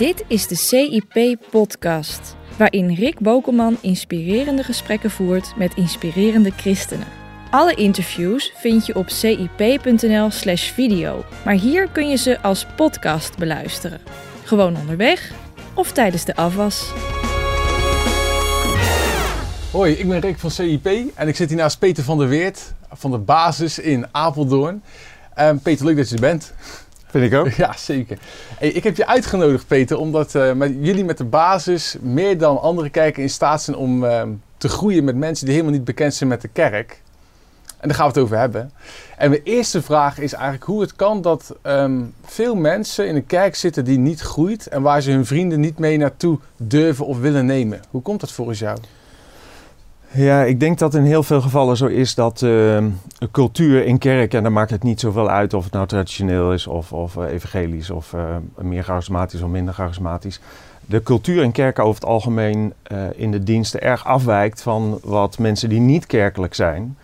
Dit is de CIP-podcast, waarin Rick Bokelman inspirerende gesprekken voert met inspirerende christenen. Alle interviews vind je op cip.nl/slash video, maar hier kun je ze als podcast beluisteren. Gewoon onderweg of tijdens de afwas. Hoi, ik ben Rick van CIP en ik zit hier naast Peter van der Weert van de basis in Apeldoorn. Ehm, Peter, leuk dat je er bent. Vind ik ook. Ja, zeker. Hey, ik heb je uitgenodigd, Peter, omdat eh, jullie met de basis meer dan andere kijken in staat zijn om ehm, te groeien met mensen die helemaal niet bekend zijn met de kerk. En daar gaan we het over hebben. En mijn eerste vraag is eigenlijk hoe het kan dat ehm, veel mensen in een kerk zitten die niet groeit en waar ze hun vrienden niet mee naartoe durven of willen nemen. Hoe komt dat volgens jou? Ja, ik denk dat in heel veel gevallen zo is dat uh, cultuur in kerk, en dan maakt het niet zoveel uit of het nou traditioneel is of, of uh, evangelisch of uh, meer charismatisch of minder charismatisch. De cultuur in kerken over het algemeen in de diensten erg afwijkt van wat mensen die niet kerkelijk zijn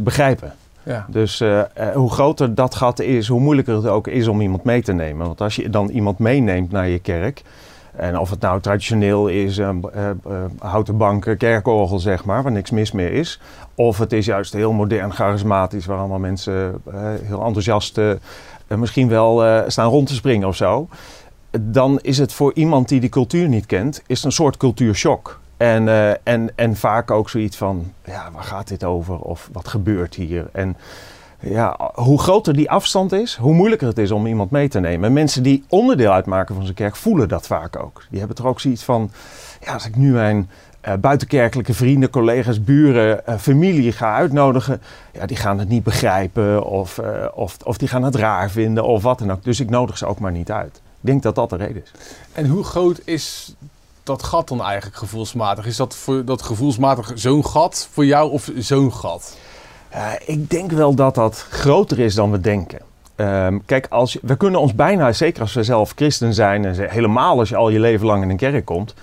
begrijpen. Ja. Dus hoe groter dat gat is, hoe moeilijker het ook is om iemand mee te nemen. Want als je dan iemand meeneemt naar je kerk, en of het nou traditioneel is, uh, uh, houten banken, kerkorgel zeg maar, waar niks mis mee is. Of het is juist heel modern, charismatisch, waar allemaal mensen heel enthousiast misschien wel staan rond te springen of zo. Dan is het voor iemand die die cultuur niet kent, is een soort cultuurshock. En, en, en vaak ook zoiets van, ja, waar gaat dit over? Of wat gebeurt hier? En ja, hoe groter die afstand is, hoe moeilijker het is om iemand mee te nemen. En mensen die onderdeel uitmaken van zijn kerk voelen dat vaak ook. Die hebben toch ook zoiets van, ja, als ik nu mijn uh, buitenkerkelijke vrienden, collega's, buren, uh, familie ga uitnodigen, ja, die gaan het niet begrijpen of, uh, of, of die gaan het raar vinden of wat dan ook. Dus ik nodig ze ook maar niet uit. Ik denk dat dat de reden is. En hoe groot is dat gat dan eigenlijk gevoelsmatig? Is dat, voor, dat gevoelsmatig zo'n gat voor jou of zo'n gat? Uh, ik denk wel dat dat groter is dan we denken. Um, kijk, als we kunnen ons bijna, zeker als we zelf christen zijn, en helemaal als je al je leven lang in een kerk komt,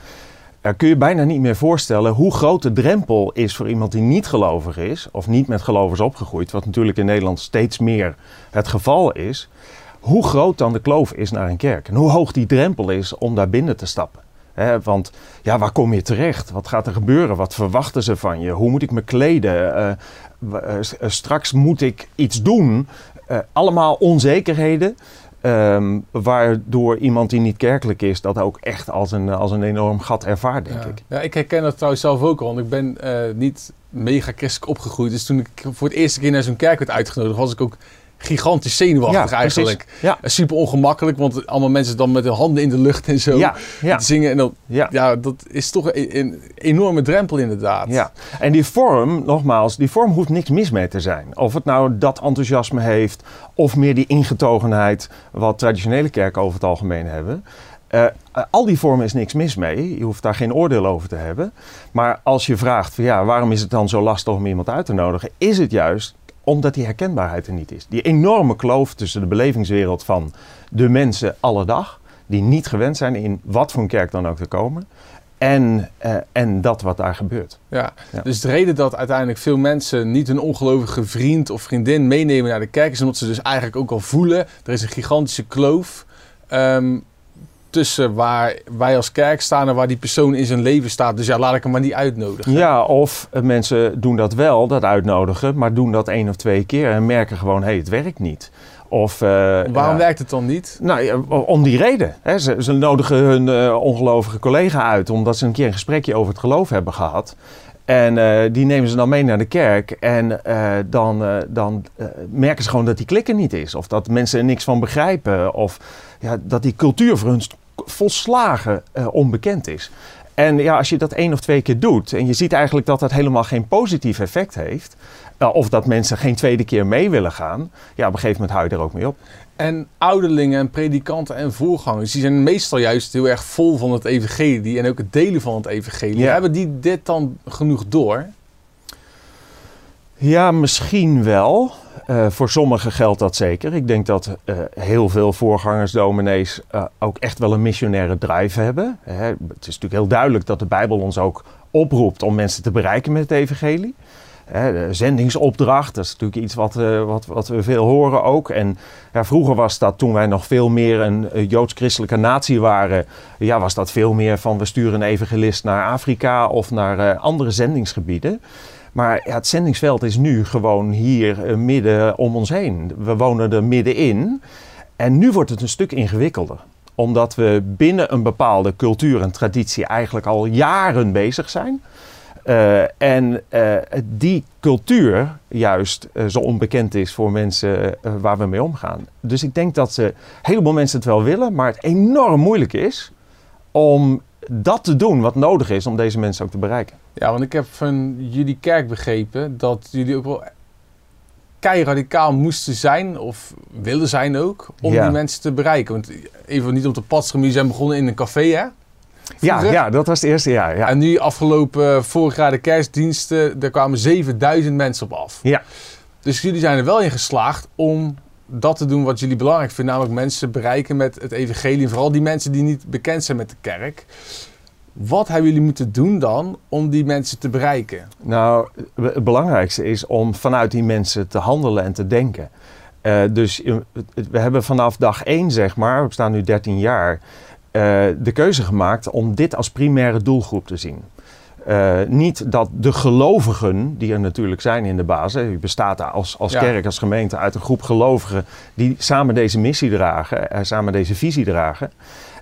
uh, kun je bijna niet meer voorstellen hoe groot de drempel is voor iemand die niet gelovig is, of niet met gelovers opgegroeid, wat natuurlijk in Nederland steeds meer het geval is. Hoe groot dan de kloof is naar een kerk en hoe hoog die drempel is om daar binnen te stappen. He, want ja, waar kom je terecht? Wat gaat er gebeuren? Wat verwachten ze van je? Hoe moet ik me kleden? Uh, uh, straks moet ik iets doen. Uh, allemaal onzekerheden. Um, waardoor iemand die niet kerkelijk is dat ook echt als een, als een enorm gat ervaart, denk ja. ik. Ja, ik herken dat trouwens zelf ook al. Want ik ben niet mega christelijk opgegroeid. Dus toen ik voor het eerste keer naar zo'n kerk werd uitgenodigd, was ik ook gigantisch zenuwachtig Ja, eigenlijk. Ja. Super ongemakkelijk, want allemaal mensen dan met hun handen in de lucht en zo Ja, zingen. En dat, Ja. ja. dat is toch een, een enorme drempel inderdaad. Ja, en die vorm, nogmaals, die vorm hoeft niks mis mee te zijn. Of het nou dat enthousiasme heeft, of meer die ingetogenheid, wat traditionele kerken over het algemeen hebben. Uh, al die vormen is niks mis mee. Je hoeft daar geen oordeel over te hebben. Maar als je vraagt, van, ja, waarom is het dan zo lastig om iemand uit te nodigen? Is het juist omdat die herkenbaarheid er niet is. Die enorme kloof tussen de belevingswereld van de mensen alle dag, die niet gewend zijn in wat voor een kerk dan ook te komen, en, uh, en dat wat daar gebeurt. Ja. Ja. dus de reden dat uiteindelijk veel mensen niet een ongelovige vriend of vriendin meenemen naar de kerk is omdat ze dus eigenlijk ook al voelen, er is een gigantische kloof um, tussen waar wij als kerk staan en waar die persoon in zijn leven staat. Dus ja, laat ik hem maar niet uitnodigen. Ja, of uh, mensen doen dat wel, dat uitnodigen, maar doen dat één of twee keer en merken gewoon, hé, hey, het werkt niet. Of, uh, Waarom ja, werkt het dan niet? Nou, ja, om die reden. Hè. Ze, ze, nodigen hun uh, ongelovige collega uit omdat ze een keer een gesprekje over het geloof hebben gehad. En uh, die nemen ze dan mee naar de kerk. En dan, dan merken ze gewoon dat die klikken niet is. Of dat mensen er niks van begrijpen. Of ja, dat die cultuur voor hun volslagen onbekend is. En ja, als je dat één of twee keer doet. en je ziet eigenlijk dat dat helemaal geen positief effect heeft. of dat mensen geen tweede keer mee willen gaan. ja, op een gegeven moment hou je er ook mee op. En ouderlingen en predikanten en voorgangers, die zijn meestal juist heel erg vol van het evangelie en ook het delen van het evangelie. Ja. Hebben die dit dan genoeg door? Ja, misschien wel. Uh, voor sommigen geldt dat zeker. Ik denk dat uh, heel veel voorgangers, dominees, uh, ook echt wel een missionaire drive hebben. Hè, het is natuurlijk heel duidelijk dat de Bijbel ons ook oproept om mensen te bereiken met het evangelie. Hè, zendingsopdracht, dat is natuurlijk iets wat, eh, wat, wat we veel horen ook. En ja, vroeger was dat, toen wij nog veel meer een eh, joods-christelijke natie waren, ja, was dat veel meer van we sturen een evangelist naar Afrika of naar eh, andere zendingsgebieden. Maar ja, het zendingsveld is nu gewoon hier eh, midden om ons heen. We wonen er middenin. En nu wordt het een stuk ingewikkelder omdat we binnen een bepaalde cultuur en traditie eigenlijk al jaren bezig zijn. Uh, en uh, die cultuur juist zo onbekend is voor mensen waar we mee omgaan. Dus ik denk dat ze, een heleboel mensen het wel willen, maar het enorm moeilijk is om dat te doen wat nodig is om deze mensen ook te bereiken. Ja, want ik heb van jullie kerk begrepen dat jullie ook wel radicaal moesten zijn, of willen zijn ook, om Ja. die mensen te bereiken. Want even niet om te passen, jullie zijn begonnen in een café, hè? Ja, Vroeger. ja, dat was het eerste jaar. Ja. En nu afgelopen eh, vorig jaar de kerstdiensten, daar kwamen 7000 mensen op af. Ja. Dus jullie zijn er wel in geslaagd om dat te doen wat jullie belangrijk vinden, namelijk mensen bereiken met het evangelie. En vooral die mensen die niet bekend zijn met de kerk. Wat hebben jullie moeten doen dan om die mensen te bereiken? Nou, het belangrijkste is om vanuit die mensen te handelen en te denken. Eh, dus eh, we hebben vanaf dag één, zeg maar, we staan nu 13 jaar, eh, de keuze gemaakt om dit als primaire doelgroep te zien. Eh, niet dat de gelovigen, die er natuurlijk zijn in de basis, je bestaat als, als Ja. kerk, als gemeente uit een groep gelovigen die samen deze missie dragen, eh, samen deze visie dragen.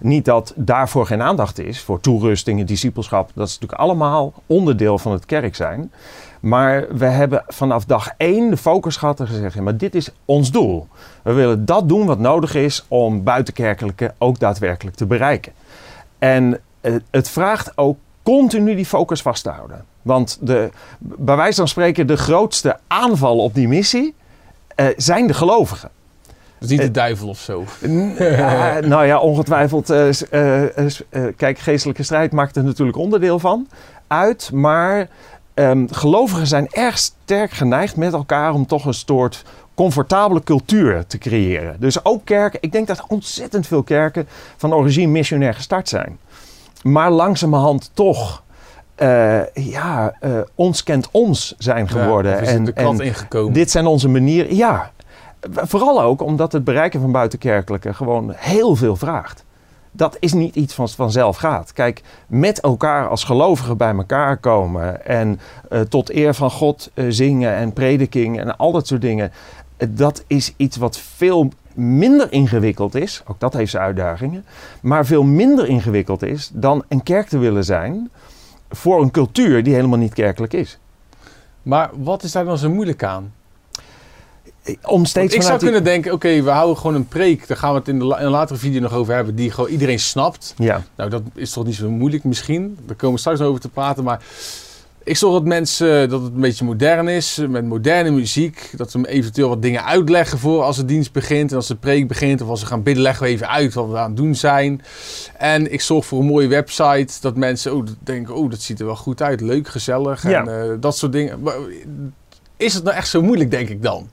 Niet dat daarvoor geen aandacht is, voor toerusting en discipelschap, dat is natuurlijk allemaal onderdeel van het kerk zijn. Maar we hebben vanaf dag één de focus gehad en gezegd, ja, maar dit is ons doel. We willen dat doen wat nodig is om buitenkerkelijke ook daadwerkelijk te bereiken. En eh, het vraagt ook continu die focus vast te houden. Want de, bij wijze van spreken de grootste aanval op die missie eh, zijn de gelovigen. Dus niet de Eh, duivel of zo. Ja, nou ja, ongetwijfeld. eh, eh, eh, eh, kijk, geestelijke strijd maakt er natuurlijk onderdeel van uit. Maar ehm, gelovigen zijn erg sterk geneigd met elkaar om toch een soort comfortabele cultuur te creëren. Dus ook kerken, ik denk dat ontzettend veel kerken van origine missionair gestart zijn. Maar langzamerhand toch, eh, ja, eh, ons kent ons zijn geworden. Ja, er de kat ingekomen. Dit zijn onze manieren. Ja, vooral ook omdat het bereiken van buitenkerkelijke gewoon heel veel vraagt. Dat is niet iets wat vanzelf gaat. Kijk, met elkaar als gelovigen bij elkaar komen en eh, tot eer van God zingen en prediking en al dat soort dingen. dat is iets wat veel minder ingewikkeld is. Ook dat heeft zijn uitdagingen. Maar veel minder ingewikkeld is dan een kerk te willen zijn voor een cultuur die helemaal niet kerkelijk is. Maar wat is daar dan zo moeilijk aan? Om steeds ik zou die- kunnen denken, oké, we houden gewoon een preek. Daar gaan we het in, de, la- in een latere video nog over hebben. Die gewoon iedereen snapt. Ja. Nou, dat is toch niet zo moeilijk misschien. Daar komen we straks nog over te praten. Maar ik zorg dat mensen, dat het een beetje modern is. Met moderne muziek. Dat we eventueel wat dingen uitleggen voor als de dienst begint. En als de preek begint. Of als we gaan bidden, leggen we even uit wat we aan het doen zijn. En ik zorg voor een mooie website. Dat mensen oh, denken, oh, dat ziet er wel goed uit. Leuk, gezellig. Ja. En eh, dat soort dingen. Maar is het nou echt zo moeilijk, denk ik dan?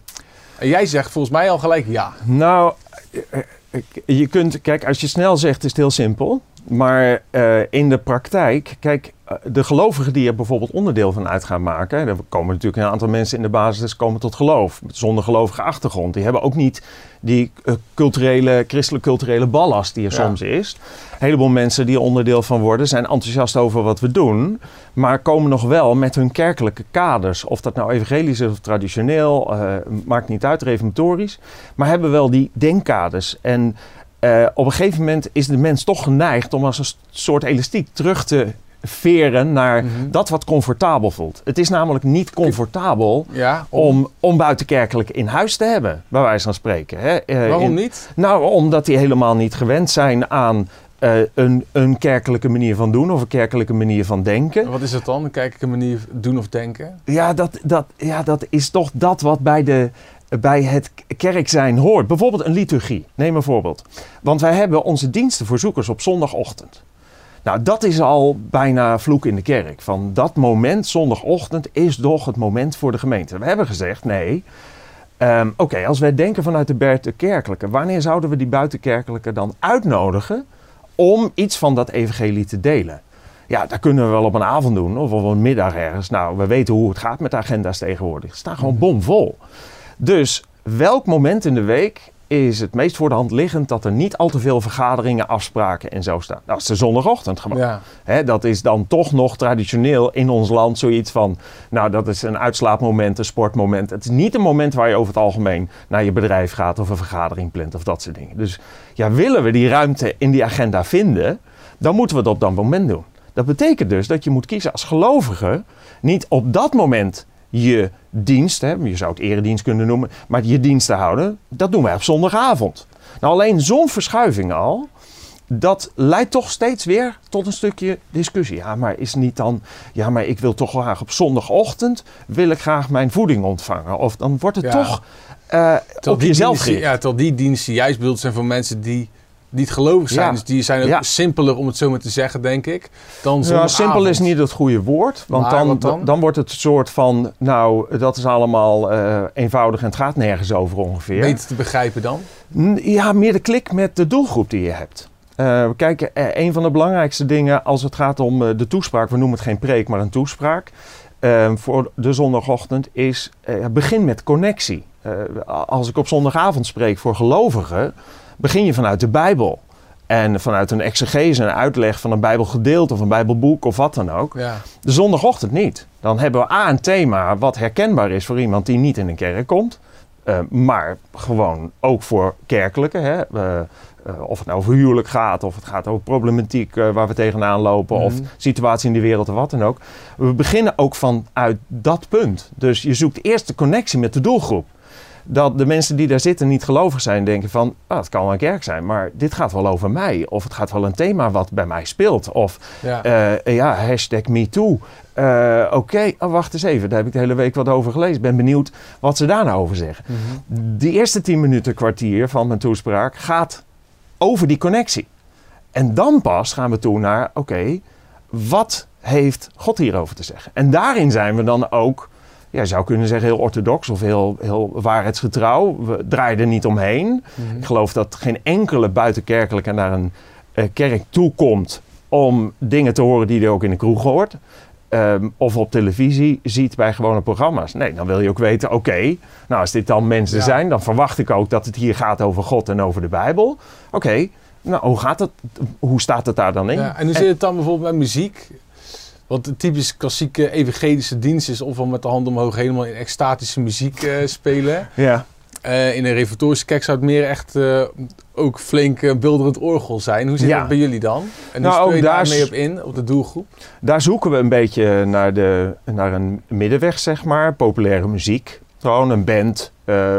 En jij zegt volgens mij al gelijk ja. Nou, eh, eh, je kunt, kijk, als je snel zegt, is het heel simpel. Maar in de praktijk, kijk, de gelovigen die er bijvoorbeeld onderdeel van uit gaan maken. Er komen natuurlijk een aantal mensen in de basis komen tot geloof. Zonder gelovige achtergrond. Die hebben ook niet die eh, culturele, christelijk-culturele ballast die er Ja. soms is. Een heleboel mensen die er onderdeel van worden, zijn enthousiast over wat we doen. Maar komen nog wel met hun kerkelijke kaders. Of dat nou evangelisch is of traditioneel, eh, maakt niet uit, reformatorisch. Maar hebben wel die denkkaders. En eh, op een gegeven moment is de mens toch geneigd om als een soort elastiek terug te veren naar Mhm. dat wat comfortabel voelt. Het is namelijk niet comfortabel Ja, om, om buitenkerkelijk in huis te hebben, bij wijze van spreken. Hè? Eh, Waarom in- niet? nou, omdat die helemaal niet gewend zijn aan eh, een, een kerkelijke manier van doen of een kerkelijke manier van denken. Wat is het dan? Een kijkelijke manier doen of denken? Ja, dat, dat, ja, dat is toch dat wat bij, de, bij het kerk zijn hoort. Bijvoorbeeld een liturgie. Neem een voorbeeld. Want wij hebben onze diensten voor zoekers op zondagochtend. Nou, dat is al bijna vloek in de kerk. Van dat moment, zondagochtend, is toch het moment voor de gemeente. We hebben gezegd, nee. ehm, Oké, als wij denken vanuit de buitenkerkelijke, wanneer zouden we die buitenkerkelijke dan uitnodigen om iets van dat evangelie te delen? Ja, dat kunnen we wel op een avond doen of op een middag ergens. Nou, we weten hoe het gaat met de agenda's tegenwoordig. Ze staan gewoon bomvol. Dus welk moment in de week is het meest voor de hand liggend dat er niet al te veel vergaderingen, afspraken en zo staan. Dat is de zondagochtend gewoon. Ja. Hè, dat is dan toch nog traditioneel in ons land zoiets van, nou dat is een uitslaapmoment, een sportmoment. Het is niet een moment waar je over het algemeen naar je bedrijf gaat of een vergadering plant of dat soort dingen. Dus ja, willen we die ruimte in die agenda vinden, dan moeten we het op dat moment doen. Dat betekent dus dat je moet kiezen als gelovige niet op dat moment je dienst, hè, je zou het eredienst kunnen noemen, maar je dienst te houden, dat doen wij op zondagavond. Nou, alleen zo'n verschuiving al, dat leidt toch steeds weer tot een stukje discussie. Ja, maar is niet dan, ja, maar ik wil toch graag op zondagochtend, wil ik graag mijn voeding ontvangen. Of dan wordt het Ja. toch eh, op die jezelf gericht. ja, terwijl die diensten juist bedoeld zijn voor mensen die niet gelovig zijn. Ja. Dus die zijn ook Ja. simpeler, om het zo maar te zeggen, denk ik, dan Ja, zondagavond. simpel is niet het goede woord. Want Maar dan, dan? dan wordt het een soort van, nou, dat is allemaal eh, eenvoudig en het gaat nergens over ongeveer. Beter te begrijpen dan. Ja, meer de klik met de doelgroep die je hebt. Eh kijk, eh, een van de belangrijkste dingen als het gaat om de toespraak, we noemen het geen preek, maar een toespraak, voor de zondagochtend is begin met connectie. Als ik op zondagavond spreek voor gelovigen, begin je vanuit de Bijbel. En vanuit een exegese, een uitleg van een Bijbelgedeelte of een Bijbelboek of wat dan ook. Ja. De zondagochtend niet. Dan hebben we A, een thema wat herkenbaar is voor iemand die niet in een kerk komt. Eh, maar gewoon ook voor kerkelijke. Hè? Eh, of het nou over huwelijk gaat, of het gaat over problematiek eh, waar we tegenaan lopen, of Mhm. situatie in de wereld of wat dan ook. We beginnen ook vanuit dat punt. Dus je zoekt eerst de connectie met de doelgroep. Dat de mensen die daar zitten niet gelovig zijn, denken van, ah, het kan wel een kerk zijn, maar dit gaat wel over mij. Of het gaat wel een thema wat bij mij speelt. Of Ja. eh, ja, hashtag MeToo. Eh Oké, oh, wacht eens even. Daar heb ik de hele week wat over gelezen. Ben benieuwd wat ze daar nou over zeggen. Mhm. Die eerste 10 minuten, kwartier van mijn toespraak gaat over die connectie. En dan pas gaan we toe naar, oké, wat heeft God hierover te zeggen? En daarin zijn we dan ook, ja, je zou kunnen zeggen heel orthodox of heel, heel waarheidsgetrouw. We draaien er niet omheen. Mhm. Ik geloof dat geen enkele buitenkerkelijke naar een eh, kerk toekomt om dingen te horen die hij ook in de kroeg hoort. Ehm, of op televisie ziet bij gewone programma's. Nee, dan wil je ook weten, oké, nou als dit dan mensen Ja. zijn, dan verwacht ik ook dat het hier gaat over God en over de Bijbel. Oké, nou hoe gaat het? Hoe staat het daar dan in? Ja, en hoe zit het dan bijvoorbeeld met muziek? Want de typisch klassieke evangelische dienst is ofwel met de hand omhoog helemaal in extatische muziek eh, spelen. ja. Eh, in een reformatorische kerk zou het meer echt eh, ook flink uh, bulderend orgel zijn. Hoe zit Ja. dat bij jullie dan? En hoe Nou, speel je daar daarmee is- op in, op de doelgroep? Daar zoeken we een beetje naar, de, naar een middenweg, zeg maar. Populaire muziek. Gewoon een band,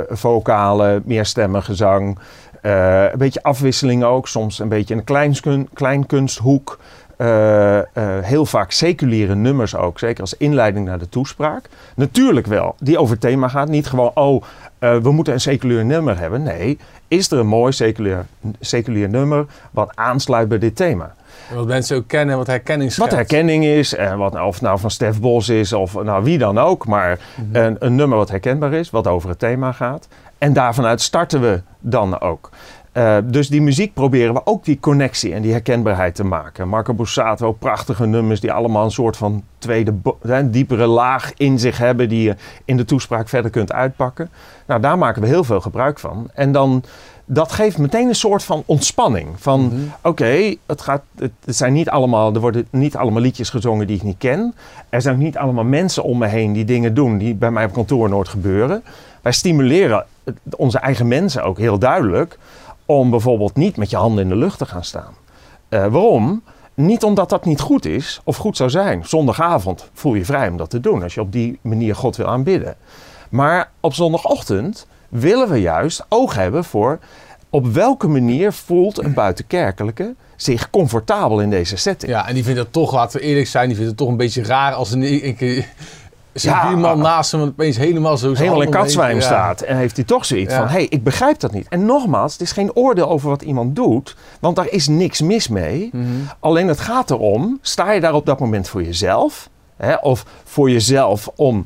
vocalen, meerstemmige zang. eh, een beetje afwisseling ook. Soms een beetje een kleinskun, kleinkunsthoek. Eh, eh, heel vaak seculiere nummers ook. Zeker als inleiding naar de toespraak. Natuurlijk wel, die over het thema gaat. Niet gewoon, oh, eh, we moeten een seculier nummer hebben. Nee, is er een mooi seculier, seculier nummer wat aansluit bij dit thema. Wat mensen ook kennen, wat herkenning Wat herkenning is, en wat, of het nou van Stef Bos is, of nou wie dan ook. Maar Mhm. een, een nummer wat herkenbaar is, wat over het thema gaat. En daarvanuit starten we dan ook. Eh, dus die muziek proberen we ook die connectie en die herkenbaarheid te maken. Marco Borsato, prachtige nummers die allemaal een soort van tweede, hè, diepere laag in zich hebben. Die je in de toespraak verder kunt uitpakken. Nou, daar maken we heel veel gebruik van. En dan, dat geeft meteen een soort van ontspanning. Van, Mhm. Oké, het gaat. Het, zijn niet allemaal. Er worden niet allemaal liedjes gezongen die ik niet ken. Er zijn ook niet allemaal mensen om me heen die dingen doen die bij mij op kantoor nooit gebeuren. Wij stimuleren onze eigen mensen ook heel duidelijk om bijvoorbeeld niet met je handen in de lucht te gaan staan. Eh, waarom? Niet omdat dat niet goed is of goed zou zijn. Zondagavond voel je vrij om dat te doen als je op die manier God wil aanbidden. Maar op zondagochtend willen we juist oog hebben voor op welke manier voelt een buitenkerkelijke zich comfortabel in deze setting. Ja, en die vindt het toch, laten we eerlijk zijn, die vindt het toch een beetje raar als een, een zijn Ja. buurman naast hem opeens helemaal zo... helemaal in katzwijm Ja. staat. En heeft hij toch zoiets Ja. van: hé, hey, ik begrijp dat niet. En nogmaals, het is geen oordeel over wat iemand doet, want daar is niks mis mee. Mhm. Alleen het gaat erom: sta je daar op dat moment voor jezelf? Hè, of voor jezelf om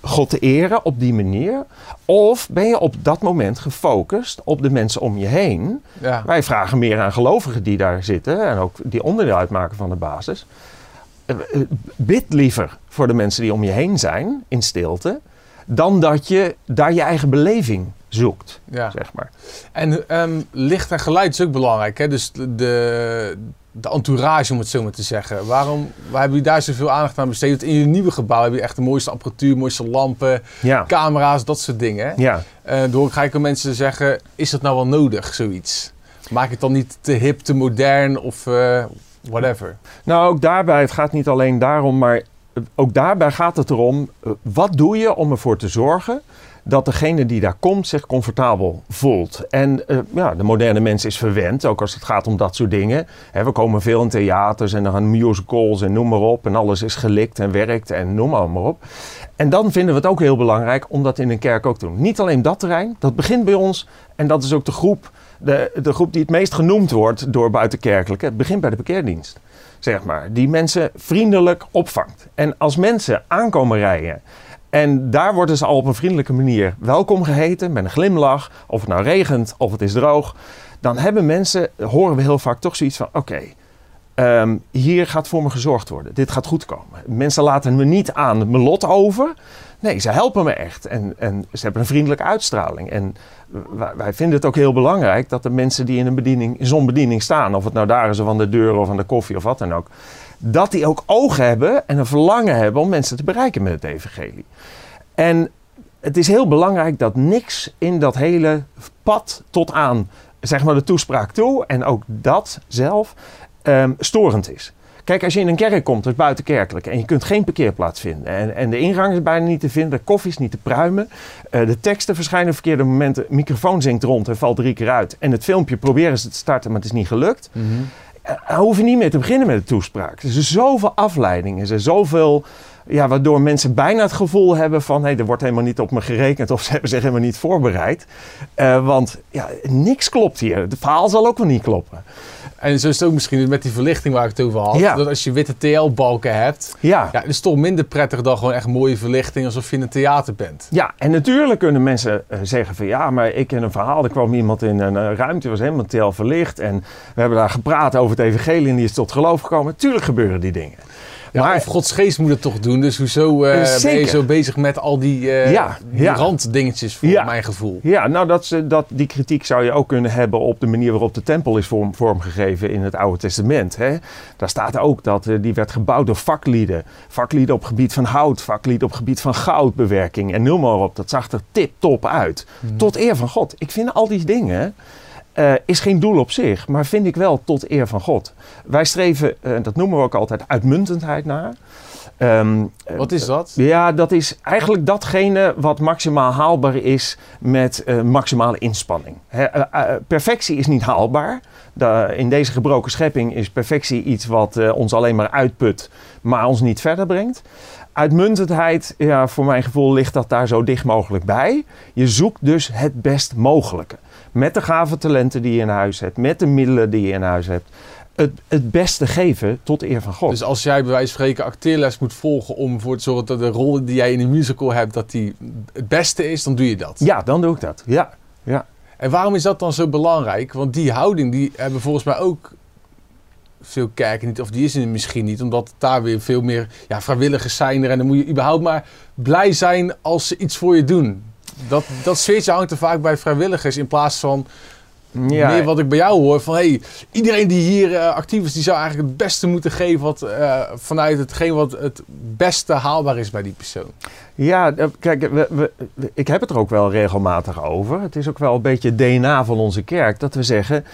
God te eren op die manier? Of ben je op dat moment gefocust op de mensen om je heen? Ja. Wij vragen meer aan gelovigen die daar zitten en ook die onderdeel uitmaken van de basis. Eh, eh, bid liever voor de mensen die om je heen zijn in stilte, dan dat je daar je eigen beleving zoekt, Ja. zeg maar. En ehm, licht en geluid is ook belangrijk. Hè? Dus de, de entourage, om het zo maar te zeggen. Waarom waar hebben jullie daar zoveel aandacht aan besteed? Want in je nieuwe gebouw heb je echt de mooiste apparatuur, mooiste lampen, Ja, camera's, dat soort dingen. Ja. Eh, door ga ik ook mensen zeggen, is dat nou wel nodig, zoiets? Maak het dan niet te hip, te modern of whatever? Nou, ook daarbij, het gaat niet alleen daarom, maar eh, ook daarbij gaat het erom, eh, wat doe je om ervoor te zorgen dat degene die daar komt zich comfortabel voelt. En eh, ja, de moderne mens is verwend, ook als het gaat om dat soort dingen. We komen veel in theaters en dan gaan musicals en noem maar op. En alles is gelikt en werkt en noem maar, maar op. En dan vinden we het ook heel belangrijk om dat in een kerk ook te doen. Niet alleen dat terrein, dat begint bij ons. En dat is ook de groep, de, de groep die het meest genoemd wordt door buitenkerkelijke. Het begint bij de bekeerdienst zeg maar, die mensen vriendelijk opvangt. En als mensen aankomen rijden en daar worden ze al op een vriendelijke manier welkom geheten, met een glimlach, of het nou regent of het is droog, dan hebben mensen, horen we heel vaak toch zoiets van: oké, ehm, hier gaat voor me gezorgd worden. Dit gaat goed komen. Mensen laten me niet aan mijn lot over. Nee, ze helpen me echt. En, en ze hebben een vriendelijke uitstraling. En wij, vinden het ook heel belangrijk dat de mensen die in een bediening, in zo'n bediening staan, of het nou daar is of aan de deur of aan de koffie of wat dan ook, dat die ook oog hebben en een verlangen hebben om mensen te bereiken met het evangelie. En het is heel belangrijk dat niks in dat hele pad tot aan zeg maar de toespraak toe en ook dat zelf ehm, storend is. Kijk, als je in een kerk komt, dat is buitenkerkelijk, en je kunt geen parkeerplaats vinden. En, en de ingang is bijna niet te vinden, de koffie is niet te pruimen. eh, de teksten verschijnen op verkeerde momenten, de microfoon zingt rond en valt drie keer uit. En het filmpje proberen ze te starten, maar het is niet gelukt. Dan hoef je niet meer te beginnen met de toespraak. Er zijn zoveel afleidingen, er zijn zoveel... Ja, waardoor mensen bijna het gevoel hebben van... hé, er wordt helemaal niet op me gerekend of ze hebben zich helemaal niet voorbereid. Want ja, niks klopt hier. Het verhaal zal ook wel niet kloppen. En zo is het ook misschien met die verlichting waar ik het over had. Ja. Dat als je witte TL-balken hebt, Ja. ja, het is toch minder prettig dan gewoon echt mooie verlichting alsof je in een theater bent. Ja, en natuurlijk kunnen mensen eh, zeggen van ja, maar ik ken een verhaal. Er kwam iemand in een eh, ruimte, was helemaal tel verlicht. En we hebben daar gepraat over het evangelie en die is tot geloof gekomen. Tuurlijk gebeuren die dingen. Maar- of Gods geest moet het toch doen. Dus hoezo eh, ben je zo bezig met al die, Ja, die ja. randdingetjes voor Ja. mijn gevoel? Ja, nou dat, ze- dat, die kritiek zou je ook kunnen hebben op de manier waarop de tempel is vorm, vormgegeven in het Oude Testament. Hè. Daar staat ook dat eh, die werd gebouwd door vaklieden. Vaklieden op gebied van hout, vaklieden op gebied van goudbewerking en noem maar op. Dat zag er tip-top uit. Tot eer van God. Ik vind al die dingen eh, is geen doel op zich, maar vind ik wel tot eer van God. Wij streven, eh, dat noemen we ook altijd, uitmuntendheid naar. Ehm, Wat is dat? ja, dat is eigenlijk datgene wat maximaal haalbaar is met eh, maximale inspanning. Eh, eh, perfectie is niet haalbaar. In deze gebroken schepping is perfectie iets wat eh, ons alleen maar uitput, maar ons niet verder brengt. Uitmuntendheid, ja, voor mijn gevoel ligt dat daar zo dicht mogelijk bij. Je zoekt dus het best mogelijke. Met de gave talenten die je in huis hebt, met de middelen die je in huis hebt. Het, het beste geven tot eer van God. Dus als jij bij wijze van spreken acteerles moet volgen om ervoor te zorgen dat de rol die jij in een musical hebt, dat die het beste is, dan doe je dat. ja, dan doe ik dat. Ja, ja. En waarom is dat dan zo belangrijk? Want die houding die hebben volgens mij ook veel kerken niet, of die is er misschien niet, omdat daar weer veel meer ja, vrijwilligers zijn er en dan moet je überhaupt maar blij zijn als ze iets voor je doen. Dat, dat sfeertje hangt er vaak bij vrijwilligers in plaats van Ja, meer wat ik bij jou hoor. Van hey, iedereen die hier eh, actief is, die zou eigenlijk het beste moeten geven wat, eh, vanuit hetgeen wat het beste haalbaar is bij die persoon. Ja, eh, kijk, we, we- ik heb het er ook wel regelmatig over. Het is ook wel een beetje DNA van onze kerk dat we zeggen.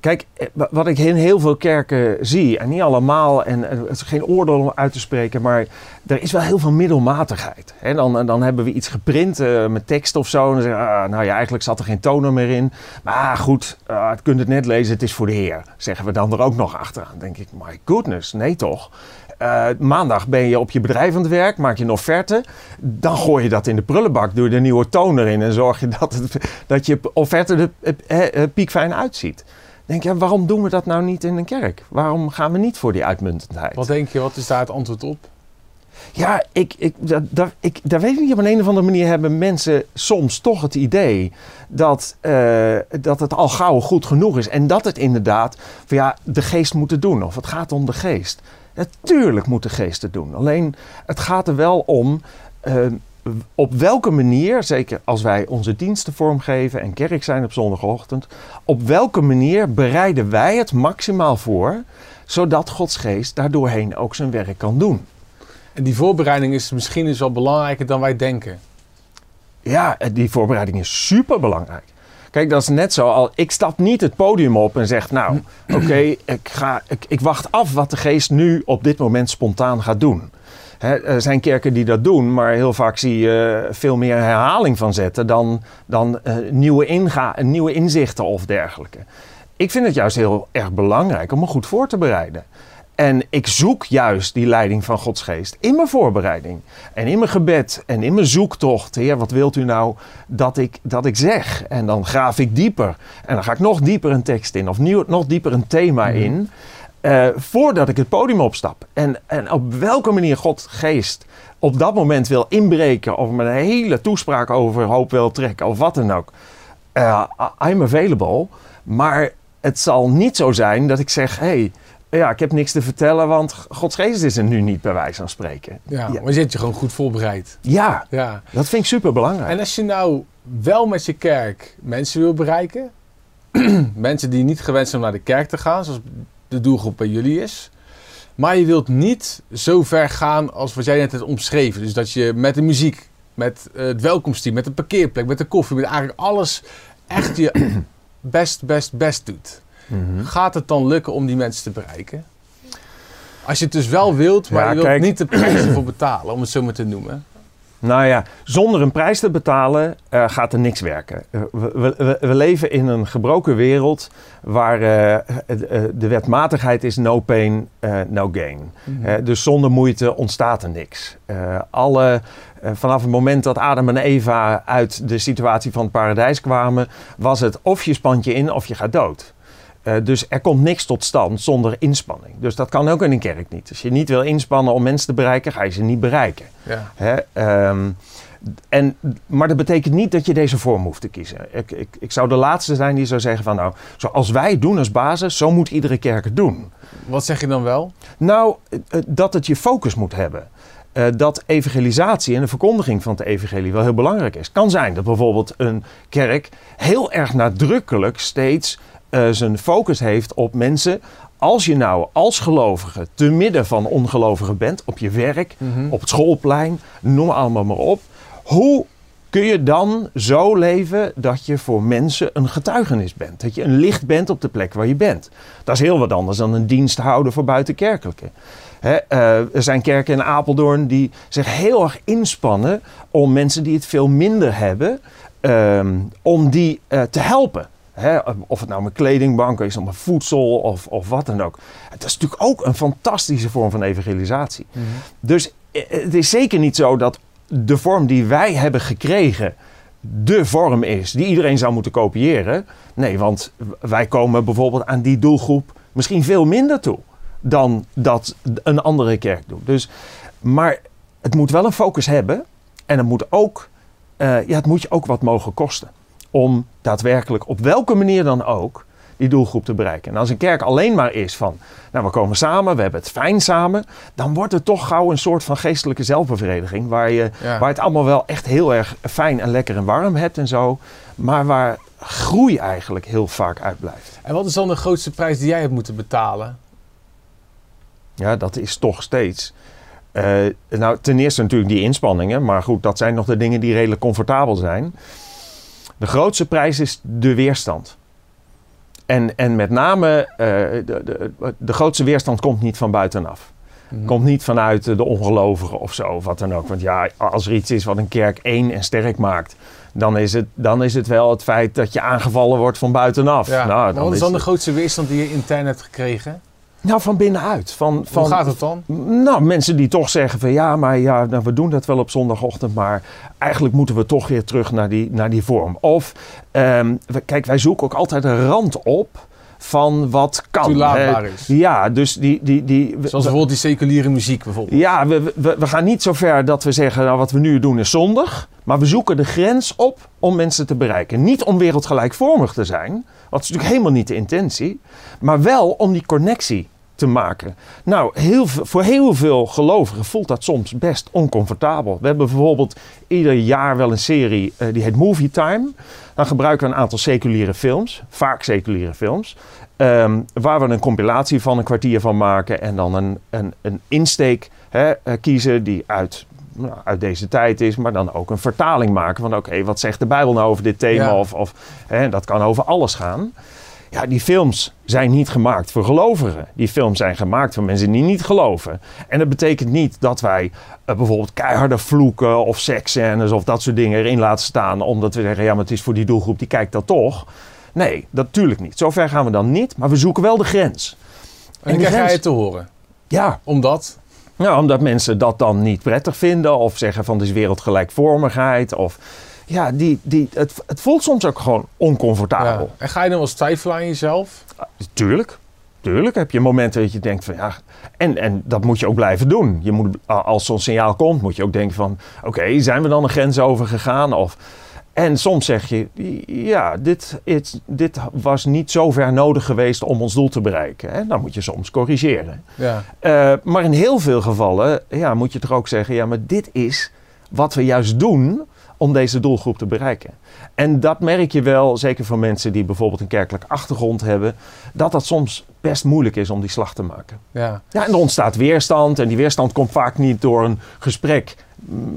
Kijk, eh, wa- wat ik in heel veel kerken zie, en niet allemaal, en het is geen oordeel om uit te spreken, maar er is wel heel veel middelmatigheid. En dan, dan hebben we iets geprint eh, met tekst of zo, en dan zeggen ah, nou ja, eigenlijk zat er geen toner meer in. Maar goed, uh, het kunt het net lezen, het is voor de Heer. Zeggen we dan er ook nog achteraan. Dan denk ik, my goodness, nee toch? Maandag ben je op je bedrijf aan het werk, maak je een offerte. Dan gooi je dat in de prullenbak, doe je nieuwe toner in en zorg je dat, het, dat je offerte er piekfijn uitziet. Denk je, waarom doen we dat nou niet in een kerk? Waarom gaan we niet voor die uitmuntendheid? Wat denk je, wat is daar het antwoord op? Ja, ik, ik, dat, dat, ik, daar weet ik niet. Op een of andere manier hebben mensen soms toch het idee dat, eh, dat het al gauw goed genoeg is. En dat het inderdaad van ja, de geest moet het doen. Of het gaat om de geest. Natuurlijk moet de geest het doen. Alleen het gaat er wel om. eh, op welke manier, zeker als wij onze diensten vormgeven en kerk zijn op zondagochtend, op welke manier bereiden wij het maximaal voor, zodat Gods geest daardoorheen ook zijn werk kan doen? En die voorbereiding is misschien dus wel belangrijker dan wij denken. Ja, die voorbereiding is super belangrijk. Kijk, dat is net zo al. Ik stap niet het podium op en zeg: Nou, oké, ik ga, ik, ik wacht af wat de geest nu op dit moment spontaan gaat doen. Er zijn kerken die dat doen, maar heel vaak zie je veel meer herhaling van zetten dan, dan eh, nieuwe, inga, nieuwe inzichten of dergelijke. Ik vind het juist heel erg belangrijk om me goed voor te bereiden. En ik zoek juist die leiding van Gods geest in mijn voorbereiding. En in mijn gebed en in mijn zoektocht. Heer, wat wilt u nou dat ik, dat ik zeg? En dan graaf ik dieper. En dan ga ik nog dieper een tekst in. Of nieuw, nog dieper een thema in. Eh, voordat ik het podium opstap. En, en op welke manier God geest op dat moment wil inbreken. Of me een hele toespraak over hoop wil trekken. Of wat dan ook. Eh, I'm available. Maar het zal niet zo zijn dat ik zeg... Hey, ja, ik heb niks te vertellen, want Gods geest is er nu niet bij wijze van spreken. Ja, Ja. maar je zit je gewoon goed voorbereid. Ja, Ja. dat vind ik super belangrijk. En als je nou wel met je kerk mensen wil bereiken, mensen die niet gewend zijn om naar de kerk te gaan, zoals de doelgroep bij jullie is, maar je wilt niet zo ver gaan als wat jij net hebt omschreven. Dus dat je met de muziek, met eh, het welkomsteam, met de parkeerplek, met de koffie, met eigenlijk alles echt je best, best, best doet. Mhm. Gaat het dan lukken om die mensen te bereiken? Als je het dus wel wilt, maar Ja, je wilt kijk. niet de prijs ervoor betalen, om het zo maar te noemen. Nou ja, zonder een prijs te betalen eh, gaat er niks werken. Eh, we, we- we, leven in een gebroken wereld waar eh, de wetmatigheid is no pain, no gain. Eh, dus zonder moeite ontstaat er niks. Alle, vanaf het moment dat Adam en Eva uit de situatie van het paradijs kwamen, was het of je spant je in of je gaat dood. Eh, dus er komt niks tot stand zonder inspanning. Dus dat kan ook in een kerk niet. Als je niet wil inspannen om mensen te bereiken, ga je ze niet bereiken. Ja. Hè? ehm, en, maar dat betekent niet dat je deze vorm hoeft te kiezen. Ik, ik, ik zou de laatste zijn die zou zeggen van nou, zoals wij doen als basis, zo moet iedere kerk het doen. Wat zeg je dan wel? Nou, eh, eh, dat het je focus moet hebben. Dat evangelisatie en de verkondiging van het evangelie wel heel belangrijk is. Kan zijn dat bijvoorbeeld een kerk heel erg nadrukkelijk steeds eh, zijn focus heeft op mensen. Als je nou als gelovige te midden van ongelovigen bent, op je werk, op het schoolplein, noem allemaal maar op. Hoe kun je dan zo leven dat je voor mensen een getuigenis bent? Dat je een licht bent op de plek waar je bent. Dat is heel wat anders dan een dienst houden voor buitenkerkelijke. Eh, er zijn kerken in Apeldoorn die zich heel erg inspannen om mensen die het veel minder hebben, ehm, om die eh, te helpen. Hè, of het nou met kledingbanken is, of met voedsel of, of wat dan ook. Het is natuurlijk ook een fantastische vorm van evangelisatie. Dus eh, het is zeker niet zo dat de vorm die wij hebben gekregen de vorm is die iedereen zou moeten kopiëren. Nee, want wij komen bijvoorbeeld aan die doelgroep misschien veel minder toe dan dat een andere kerk doet. Dus, maar het moet wel een focus hebben en het moet, ook, eh, ja, het moet je ook wat mogen kosten. Om daadwerkelijk op welke manier dan ook die doelgroep te bereiken. En als een kerk alleen maar is van, nou we komen samen, we hebben het fijn samen, dan wordt het toch gauw een soort van geestelijke zelfbevrediging, waar je, Ja. waar het allemaal wel echt heel erg fijn en lekker en warm hebt en zo, maar waar groei eigenlijk heel vaak uitblijft. En wat is dan de grootste prijs die jij hebt moeten betalen? Ja, dat is toch steeds. eh, nou, ten eerste natuurlijk die inspanningen, maar goed, dat zijn nog de dingen die redelijk comfortabel zijn. De grootste prijs is de weerstand. En, en met name, eh, de, de, de grootste weerstand komt niet van buitenaf. Mhm. Komt niet vanuit de ongelovigen of zo, of wat dan ook. Want ja, als er iets is wat een kerk één en sterk maakt, dan is het, dan is het wel het feit dat je aangevallen wordt van buitenaf. Ja. Nou, dan wat is dan de grootste weerstand die je intern hebt gekregen? Nou, van binnenuit. Van, van, Hoe gaat het dan? Nou, mensen die toch zeggen van ja, maar ja, nou, we doen dat wel op zondagochtend, maar eigenlijk moeten we toch weer terug naar die, naar die vorm. Of, ehm, we- kijk, wij zoeken ook altijd een rand op van wat kan. Toelaatbaar is. Ja, dus die... die, die Zoals bijvoorbeeld die seculiere muziek bijvoorbeeld. ja, we, we, we gaan niet zo ver dat we zeggen, nou wat we nu doen is zondig. Maar we zoeken de grens op om mensen te bereiken. Niet om wereldgelijkvormig te zijn, wat is natuurlijk helemaal niet de intentie. Maar wel om die connectie te maken. Nou, heel, voor heel veel gelovigen voelt dat soms best oncomfortabel. We hebben bijvoorbeeld ieder jaar wel een serie, eh, die heet Movie Time. Dan gebruiken we een aantal seculiere films, vaak seculiere films. ehm, waar we een compilatie van een kwartier van maken en dan een, een, een insteek hè, eh, kiezen die uit, nou, uit deze tijd is, maar dan ook een vertaling maken van oké, wat zegt de Bijbel nou over dit thema? Ja. Of, of hè, dat kan over alles gaan. Ja, die films zijn niet gemaakt voor gelovigen. Die films zijn gemaakt voor mensen die niet geloven. En dat betekent niet dat wij eh, bijvoorbeeld keiharde vloeken of seksscènes of dat soort dingen erin laten staan. Omdat we zeggen, ja, maar het is voor die doelgroep, die kijkt dat toch. Nee, natuurlijk niet. Zover gaan we dan niet, maar we zoeken wel de grens. En die krijg jij grens- het te horen. Ja, Omdat? nou, omdat mensen dat dan niet prettig vinden of zeggen van dit is wereldgelijkvormigheid. Of ja, die, die, het, het voelt soms ook gewoon oncomfortabel. Ja. En ga je dan wel eens twijfelen aan jezelf? Tuurlijk. Tuurlijk heb je momenten dat je denkt van ja. En, en dat moet je ook blijven doen. Je moet, als zo'n signaal komt, moet je ook denken van oké, zijn we dan een grens overgegaan? Of, en soms zeg je ja, dit, it- dit was niet zo ver nodig geweest om ons doel te bereiken. En dan moet je soms corrigeren. Ja. Eh, maar in heel veel gevallen ja, moet je toch ook zeggen: ja, maar dit is wat we juist doen om deze doelgroep te bereiken. En dat merk je wel, zeker voor mensen die bijvoorbeeld een kerkelijke achtergrond hebben, dat dat soms best moeilijk is om die slag te maken. Ja. Ja, en er ontstaat weerstand. En die weerstand komt vaak niet door een gesprek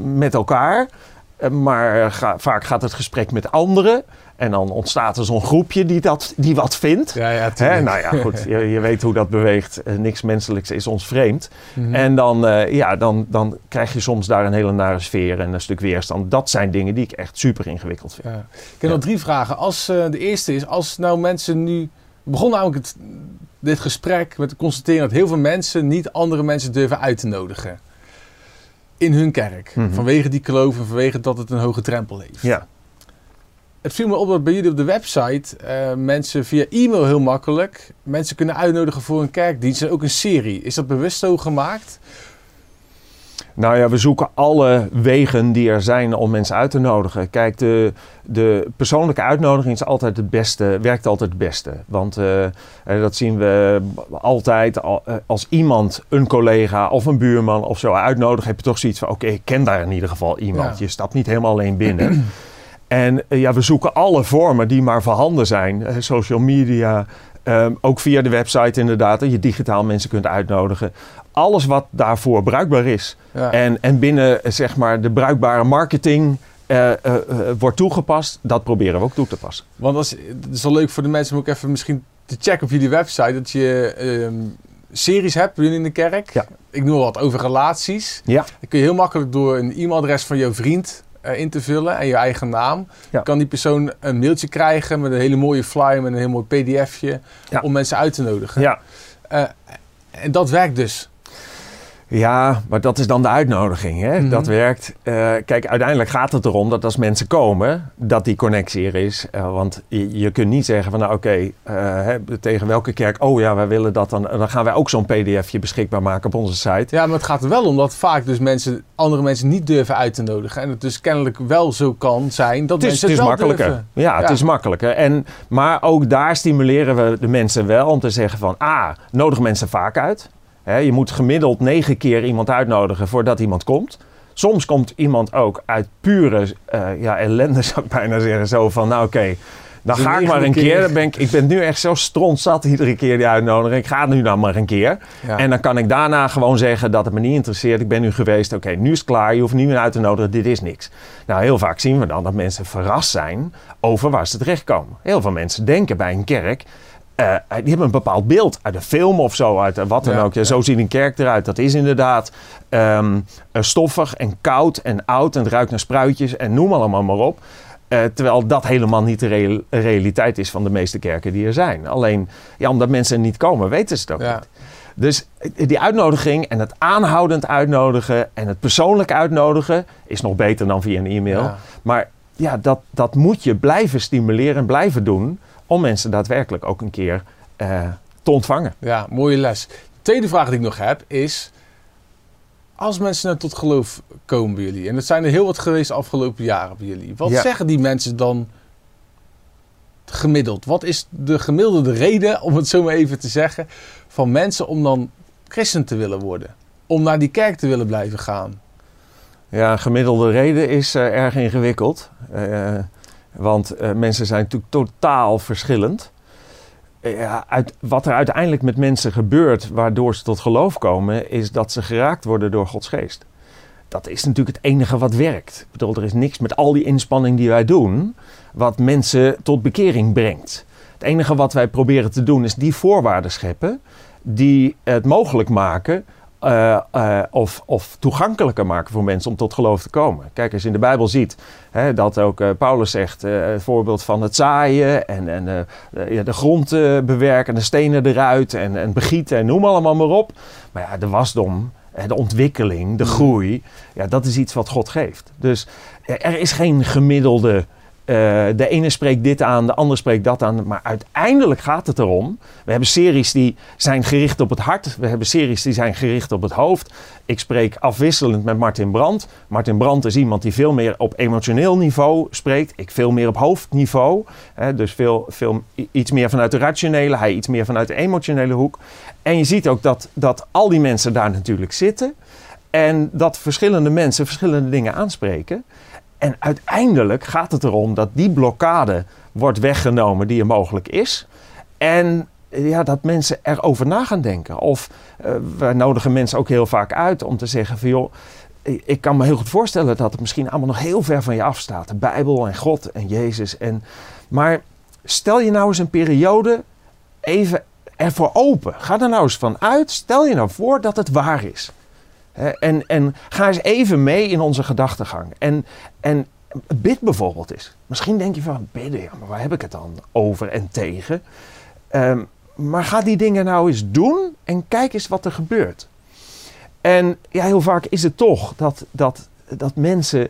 met elkaar. eh, Maar ga- vaak gaat het gesprek met anderen. En dan ontstaat er zo'n groepje die, dat, die wat vindt. Ja, ja, Hè? Nou ja, goed, je, je weet hoe dat beweegt. Eh, niks menselijks is ons vreemd. Mhm. En dan, eh, ja, dan, dan krijg je soms daar een hele nare sfeer en een stuk weerstand. Dat zijn dingen die ik echt super ingewikkeld vind. Ja. Ik heb nog drie vragen. Als, eh, de eerste is, als nou mensen nu... We begonnen namelijk het, dit gesprek met te constateren dat heel veel mensen niet andere mensen durven uit te nodigen. In hun kerk. Mhm. Vanwege die kloof en vanwege dat het een hoge drempel heeft. Ja. Het viel me op dat bij jullie op de website eh, mensen via e-mail heel makkelijk mensen kunnen uitnodigen voor een kerkdienst en ook een serie. Is dat bewust zo gemaakt? Nou ja, we zoeken alle wegen die er zijn om mensen uit te nodigen. Kijk, de, de persoonlijke uitnodiging is altijd het beste, werkt altijd het beste. Want eh, eh, dat zien we altijd. Al- Als iemand een collega of een buurman of zo uitnodigt, heb je toch zoiets van: oké, ik ken daar in ieder geval iemand. Ja. Je stapt niet helemaal alleen binnen. en eh, ja, we zoeken alle vormen die maar voorhanden zijn. Eh, social media, ehm, ook via de website inderdaad, dat je digitaal mensen kunt uitnodigen. Alles wat daarvoor bruikbaar is. Ja. En, en binnen eh, zeg maar, de bruikbare marketing wordt toegepast, dat proberen we ook toe te passen. Want als, het is wel leuk voor de mensen om ook even misschien te checken op jullie website. Dat je ehm, series hebt jullie in de kerk. Ja. Ik noem wat over relaties. Ja. Dan kun je heel makkelijk door een e-mailadres van jouw vriend in te vullen en je eigen naam. Ja. Kan die persoon een mailtje krijgen met een hele mooie flyer, met een heel mooi pdfje. Ja. Om mensen uit te nodigen. Ja. Eh, en dat werkt dus. Ja, maar dat is dan de uitnodiging. Hè? Mhm. Dat werkt. Eh, kijk, uiteindelijk gaat het erom dat als mensen komen, dat die connectie er is. Eh, want je, je kunt niet zeggen van nou oké, eh, tegen welke kerk, oh ja, wij willen dat dan. Dan gaan wij ook zo'n pdfje beschikbaar maken op onze site. Ja, maar het gaat er wel om dat vaak dus mensen, andere mensen niet durven uit te nodigen. En het dus kennelijk wel zo kan zijn dat Het is, mensen het is wel makkelijker. durven. Ja, het Ja. is makkelijker. En, maar ook daar stimuleren we de mensen wel om te zeggen van... Ah, nodig mensen vaak uit. Je moet gemiddeld negen keer iemand uitnodigen voordat iemand komt. Soms komt iemand ook uit pure eh, ja, ellende, zou ik bijna zeggen. Zo van, nou oké, dan ga ik maar een keer. keer. Dan ben ik, ik ben nu echt zo strontzat iedere keer die uitnodiging. Ik ga nu dan maar een keer. Ja. En dan kan ik daarna gewoon zeggen dat het me niet interesseert. Ik ben nu geweest. Oké, nu is het klaar. Je hoeft niet meer uit te nodigen. Dit is niks. Nou, heel vaak zien we dan dat mensen verrast zijn over waar ze terechtkomen. Heel veel mensen denken bij een kerk. Eh, die hebben een bepaald beeld uit een film of zo, uit eh, wat dan Ja, ook. Ja. Zo ziet een kerk eruit. Dat is inderdaad ehm, eh, stoffig en koud en oud en het ruikt naar spruitjes en noem allemaal maar op. Terwijl dat helemaal niet de real- realiteit is van de meeste kerken die er zijn. Alleen, ja, omdat mensen niet komen, weten ze het ook Ja. niet. Dus die uitnodiging en het aanhoudend uitnodigen en het persoonlijk uitnodigen is nog beter dan via een e-mail. Maar ja, dat, dat moet je blijven stimuleren en blijven doen om mensen daadwerkelijk ook een keer eh, te ontvangen. Ja, mooie les. De tweede vraag die ik nog heb is... Als mensen nou tot geloof komen bij jullie... en dat zijn er heel wat geweest de afgelopen jaren bij jullie... wat Ja. zeggen die mensen dan gemiddeld? Wat is de gemiddelde reden, om het zo maar even te zeggen... van mensen om dan christen te willen worden? Om naar die kerk te willen blijven gaan? Ja, een gemiddelde reden is eh, erg ingewikkeld. Eh, want eh, mensen zijn natuurlijk totaal verschillend. Eh, uit, wat er uiteindelijk met mensen gebeurt waardoor ze tot geloof komen, is dat ze geraakt worden door Gods geest. Dat is natuurlijk het enige wat werkt. Ik bedoel, er is niks met al die inspanning die wij doen, wat mensen tot bekering brengt. Het enige wat wij proberen te doen is die voorwaarden scheppen die het mogelijk maken eh, eh, of, of toegankelijker maken voor mensen om tot geloof te komen. Kijk, als je in de Bijbel ziet hè, dat ook eh, Paulus zegt, het voorbeeld van het zaaien en, en de- grond bewerken, de stenen eruit en, en begieten en noem allemaal maar op. Maar ja, de wasdom, de ontwikkeling, de groei, ja, dat is iets wat God geeft. Dus er is geen gemiddelde. Eh, de ene spreekt dit aan, de ander spreekt dat aan. Maar uiteindelijk gaat het erom. We hebben series die zijn gericht op het hart. We hebben series die zijn gericht op het hoofd. Ik spreek afwisselend met Martin Brandt. Martin Brandt is iemand die veel meer op emotioneel niveau spreekt. Ik veel meer op hoofdniveau. Dus veel, veel, iets meer vanuit de rationele, hij iets meer vanuit de emotionele hoek. En je ziet ook dat, dat al die mensen daar natuurlijk zitten. En dat verschillende mensen verschillende dingen aanspreken. En uiteindelijk gaat het erom dat die blokkade wordt weggenomen die er mogelijk is. En eh, ja, dat mensen erover na gaan denken. Of eh wij nodigen mensen ook heel vaak uit om te zeggen van joh, ik kan me heel goed voorstellen dat het misschien allemaal nog heel ver van je afstaat. De Bijbel en God en Jezus. En, maar stel je nou eens een periode even ervoor open. Ga er nou eens van uit. Stel je nou voor dat het waar is. En, en ga eens even mee in onze gedachtegang. En, en bid bijvoorbeeld eens. Misschien denk je van bidden, maar waar heb ik het dan over en tegen? Ehm, maar ga die dingen nou eens doen en kijk eens wat er gebeurt. En ja, heel vaak is het toch dat, dat, dat mensen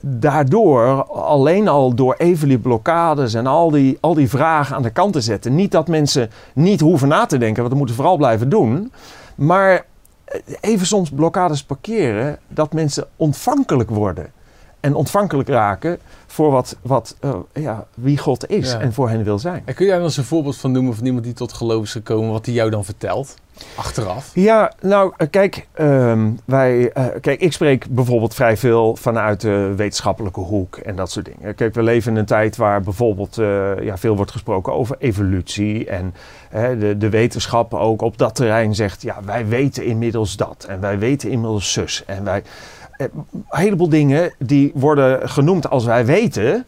daardoor alleen al door even die blokkades en al die, al die vragen aan de kant te zetten. Niet dat mensen niet hoeven na te denken, want dat moeten we vooral blijven doen. Maar even soms blokkades parkeren, dat mensen ontvankelijk worden. En ontvankelijk raken voor wat, wat, eh, ja, wie God is Ja. en voor hen wil zijn. En kun jij daar eens een voorbeeld van noemen van iemand die tot geloof is gekomen, wat hij jou dan vertelt? Achteraf. Ja, nou eh, kijk, ehm, wij, eh, kijk, ik spreek bijvoorbeeld vrij veel vanuit de wetenschappelijke hoek en dat soort dingen. Kijk, we leven in een tijd waar bijvoorbeeld ja, veel wordt gesproken over evolutie en hè, de, de wetenschap ook op dat terrein zegt, ja, wij weten inmiddels dat en wij weten inmiddels zus en wij, een heleboel dingen die worden genoemd als wij weten.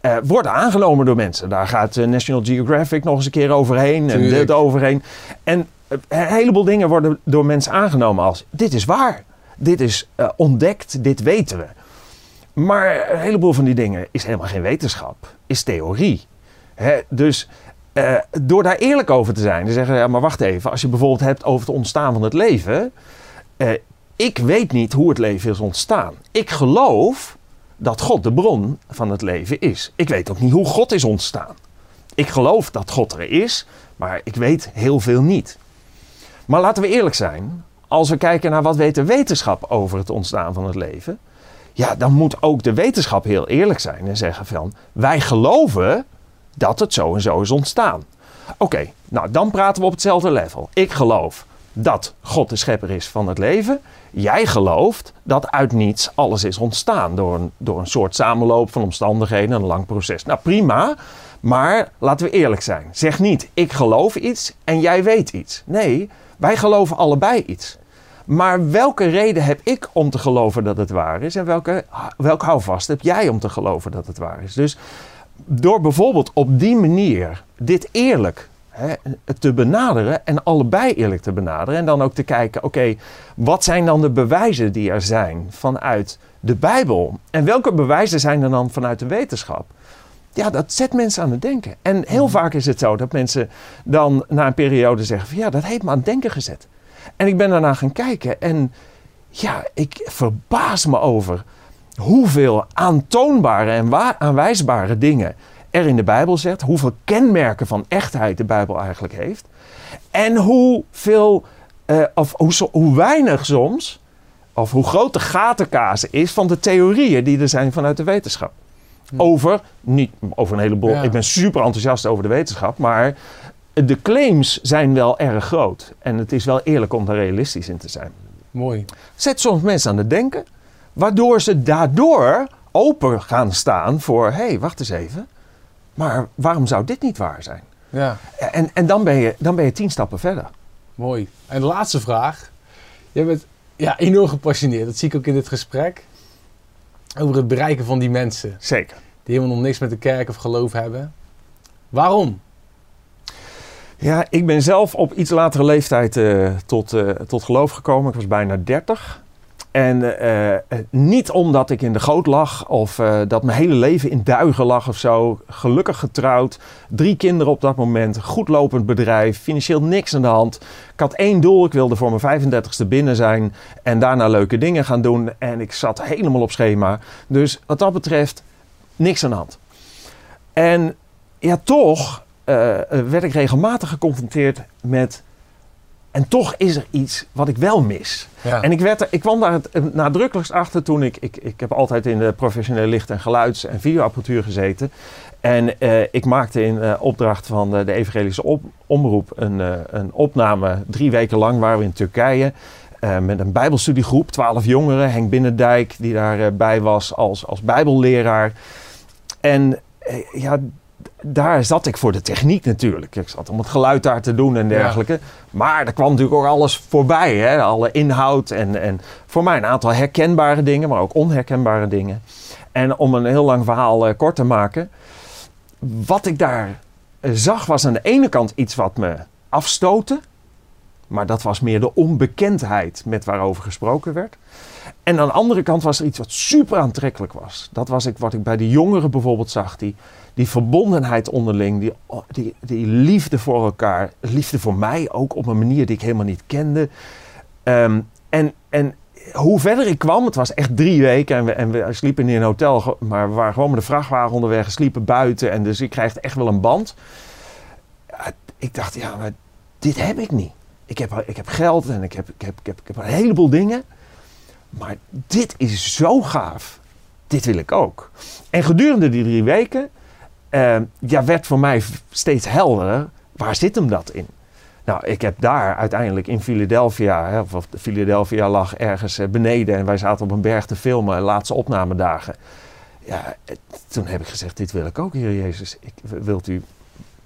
eh, worden aangenomen door mensen. Daar gaat eh, National Geographic nog eens een keer overheen en dit overheen. En eh, een heleboel dingen worden door mensen aangenomen als dit is waar. Dit is eh, ontdekt, dit weten we. Maar een heleboel van die dingen is helemaal geen wetenschap, is theorie. Hè, dus eh, door daar eerlijk over te zijn, te zeggen, ja, maar wacht even, als je bijvoorbeeld hebt over het ontstaan van het leven, eh, ik weet niet hoe het leven is ontstaan. Ik geloof dat God de bron van het leven is. Ik weet ook niet hoe God is ontstaan. Ik geloof dat God er is, maar ik weet heel veel niet. Maar laten we eerlijk zijn, als we kijken naar wat weet de wetenschap over het ontstaan van het leven, ja, dan moet ook de wetenschap heel eerlijk zijn en zeggen van wij geloven dat het zo en zo is ontstaan. Oké, nou dan praten we op hetzelfde level. Ik geloof dat God de schepper is van het leven. Jij gelooft dat uit niets alles is ontstaan door een, door een soort samenloop van omstandigheden, een lang proces. Nou prima, maar laten we eerlijk zijn. Zeg niet ik geloof iets en jij weet iets. Nee, wij geloven allebei iets. Maar welke reden heb ik om te geloven dat het waar is? En welke, welk houvast heb jij om te geloven dat het waar is? Dus door bijvoorbeeld op die manier dit eerlijk hè, te benaderen en allebei eerlijk te benaderen. En dan ook te kijken, oké, wat zijn dan de bewijzen die er zijn vanuit de Bijbel? En welke bewijzen zijn er dan vanuit de wetenschap? Ja, dat zet mensen aan het denken. En heel vaak is het zo dat mensen dan na een periode zeggen van ja, dat heeft me aan het denken gezet. En ik ben daarna gaan kijken en ja, ik verbaas me over hoeveel aantoonbare en aanwijsbare dingen er in de Bijbel zet, hoeveel kenmerken van echtheid de Bijbel eigenlijk heeft. En hoeveel, uh, of hoe, hoe weinig soms, of hoe groot de gatenkaas is van de theorieën die er zijn vanuit de wetenschap. Hm. Over, niet over een heleboel, ik ben super enthousiast over de wetenschap, maar de claims zijn wel erg groot. En het is wel eerlijk om daar realistisch in te zijn. Mooi. Zet soms mensen aan het denken, waardoor ze daardoor open gaan staan voor: hé, hey, wacht eens even. Maar waarom zou dit niet waar zijn? Ja. En, en dan, ben je, dan ben je tien stappen verder. Mooi. En de laatste vraag. Je bent ja, enorm gepassioneerd. Dat zie ik ook in dit gesprek. Over het bereiken van die mensen. Zeker. Die helemaal nog niks met de kerk of geloof hebben. Waarom? Ja, ik ben zelf op iets latere leeftijd uh, tot, uh, tot geloof gekomen. Ik was bijna 30. En uh, niet omdat ik in de goot lag of uh, dat mijn hele leven in duigen lag of zo. Gelukkig getrouwd, drie kinderen op dat moment, goed lopend bedrijf, financieel niks aan de hand. Ik had één doel, ik wilde voor mijn 35ste binnen zijn en daarna leuke dingen gaan doen. En ik zat helemaal op schema. Dus wat dat betreft, niks aan de hand. En ja, toch werd ik regelmatig geconfronteerd met en toch is er iets wat ik wel mis. En ik, werd er, ik kwam daar het nadrukkelijkst achter toen ik, ik... Ik heb altijd in de professionele licht- en geluids- en videoapparatuur gezeten. En uh, ik maakte in uh, opdracht van de, de Evangelische Omroep een, een opname. Drie weken lang waren we in Turkije. met een bijbelstudiegroep, twaalf jongeren. Henk Binnendijk, die daarbij was als, als bijbelleraar. En ja, daar zat ik voor de techniek natuurlijk. Ik zat om het geluid daar te doen en dergelijke. Maar er kwam natuurlijk ook alles voorbij. Hè? Alle inhoud en, en voor mij een aantal herkenbare dingen, maar ook onherkenbare dingen. En om een heel lang verhaal uh, kort te maken. Wat ik daar uh, zag was aan de ene kant iets wat me afstootte. Maar dat was meer de onbekendheid met waarover gesproken werd. En aan de andere kant was er iets wat super aantrekkelijk was. Dat was ik, wat ik bij de jongeren bijvoorbeeld zag. Die, die verbondenheid onderling, die, die, die liefde voor elkaar. Liefde voor mij ook op een manier die ik helemaal niet kende. Um, en, en hoe verder ik kwam, het was echt drie weken en we, en we sliepen in een hotel, maar we waren gewoon met de vrachtwagen onderweg, sliepen buiten en dus ik krijg echt wel een band. Ik dacht, ja, maar dit heb ik niet. Ik heb, ik heb geld en ik heb, ik, heb, ik, heb, ik heb een heleboel dingen. Maar dit is zo gaaf. Dit wil ik ook. En gedurende die drie weken uh, ja, werd voor mij steeds helderder. Waar zit hem dat in? Nou, ik heb daar uiteindelijk in Philadelphia, hè, of Philadelphia lag ergens eh, beneden en wij zaten op een berg te filmen, laatste opnamedagen. Ja, toen heb ik gezegd, dit wil ik ook, Heer Jezus. Ik, wilt u,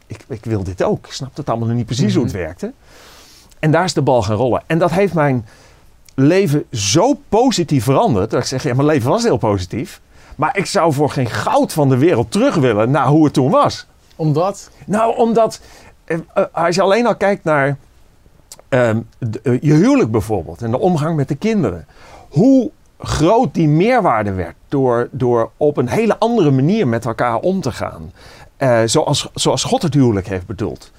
ik, ik wil dit ook. Ik snapte het allemaal nog niet precies hoe het mhm. werkte. En daar is de bal gaan rollen. En dat heeft mijn leven zo positief veranderd. Dat ik zeg, ja, mijn leven was heel positief. Maar ik zou voor geen goud van de wereld terug willen naar hoe het toen was. Omdat? Nou, omdat eh, eh, als je alleen al kijkt naar ehm, eh, je huwelijk bijvoorbeeld en de omgang met de kinderen. Hoe groot die meerwaarde werd door, door op een hele andere manier met elkaar om te gaan. zoals, zoals God het huwelijk heeft bedoeld.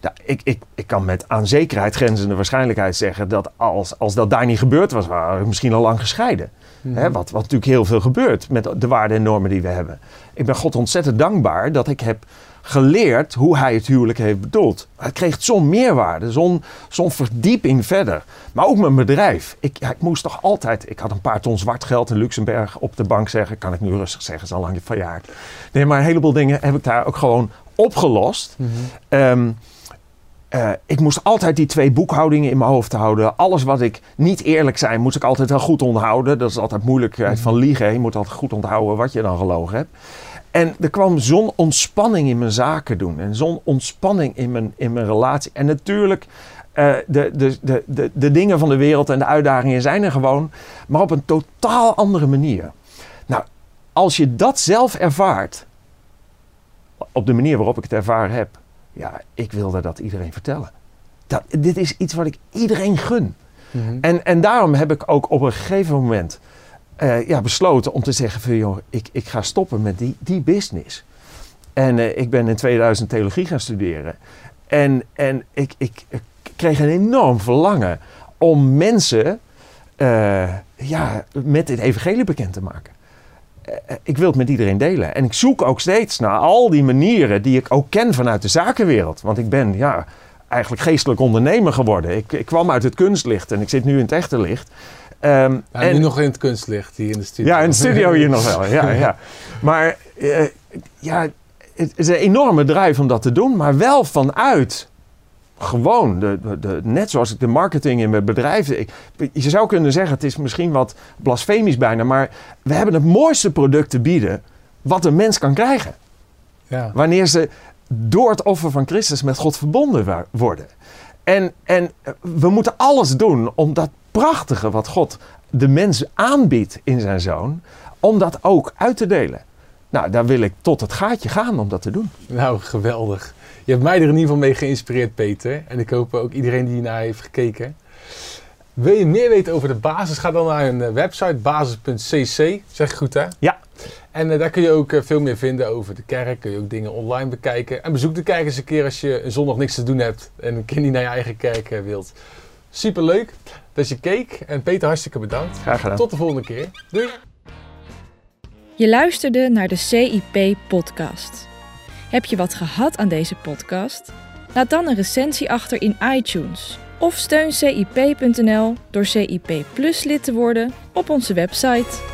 Nou, ik, ik, ik kan met aan zekerheid grenzende waarschijnlijkheid zeggen dat als, als dat daar niet gebeurd was, waren we misschien al lang gescheiden. Mhm. wat, wat natuurlijk heel veel gebeurt met de waarden en normen die we hebben. Ik ben God ontzettend dankbaar dat ik heb geleerd hoe hij het huwelijk heeft bedoeld. Het kreeg zo'n meerwaarde, zo'n zo'n verdieping verder. Maar ook mijn bedrijf. Ik, ja, ik moest toch altijd... Ik had een paar ton zwart geld in Luxemburg op de bank zeggen. Kan ik nu rustig zeggen, is al lang verjaard. Nee, maar een heleboel dingen heb ik daar ook gewoon opgelost. Mm uh, ik moest altijd die twee boekhoudingen in mijn hoofd houden. Alles wat ik niet eerlijk zei, moest ik altijd wel goed onthouden. Dat is altijd moeilijkheid van liegen. Je moet altijd goed onthouden wat je dan gelogen hebt. En er kwam zo'n ontspanning in mijn zaken doen. En zo'n ontspanning in mijn, in mijn relatie. En natuurlijk, uh, de, de, de, de, de dingen van de wereld en de uitdagingen zijn er gewoon. Maar op een totaal andere manier. Nou, als je dat zelf ervaart. Op de manier waarop ik het ervaren heb ja, ik wilde dat iedereen vertellen. Dat, dit is iets wat ik iedereen gun. Mhm. en, en daarom heb ik ook op een gegeven moment uh, ja, besloten om te zeggen van joh, ik, ik ga stoppen met die, die business. En uh, ik ben in 2000 theologie gaan studeren. En, en ik, ik, ik kreeg een enorm verlangen om mensen uh, ja, met dit evangelie bekend te maken. Eh, ik wil het met iedereen delen. En ik zoek ook steeds naar al die manieren die ik ook ken vanuit de zakenwereld. Want ik ben ja, eigenlijk geestelijk ondernemer geworden. Ik, ik kwam uit het kunstlicht en ik zit nu in het echte licht. Ehm, ja, en nu nog in het kunstlicht hier in de studio. Ja, in de studio hier nog wel. Ja, ja. Maar uh, ja, het is een enorme drive om dat te doen, maar wel vanuit gewoon, de, de, net zoals ik de marketing in mijn bedrijf. je zou kunnen zeggen, het is misschien wat blasfemisch bijna, maar we hebben het mooiste product te bieden wat een mens kan krijgen. Ja. Wanneer ze door het offer van Christus met God verbonden worden. En, en we moeten alles doen om dat prachtige wat God de mens aanbiedt in zijn zoon, om dat ook uit te delen. Nou, daar wil ik tot het gaatje gaan om dat te doen. Nou, geweldig. Je hebt mij er in ieder geval mee geïnspireerd, Peter. En ik hoop ook iedereen die naar heeft gekeken. Wil je meer weten over de basis? Ga dan naar hun eh, website basis.cc. Zeg goed, hè? Ja. En uh, daar kun je ook uh, veel meer vinden over de kerk. Kun je ook dingen online bekijken. En bezoek de kerk eens een keer als je een zondag niks te doen hebt. En een kind niet naar je eigen kerk uh, wilt. Super leuk dat je keek. En Peter, hartstikke bedankt. Graag gedaan. Tot de volgende keer. Doei. Je luisterde naar de CIP-podcast. Heb je wat gehad aan deze podcast? Laat dan een recensie achter in iTunes of steun CIP.nl door CIP Plus lid te worden op onze website.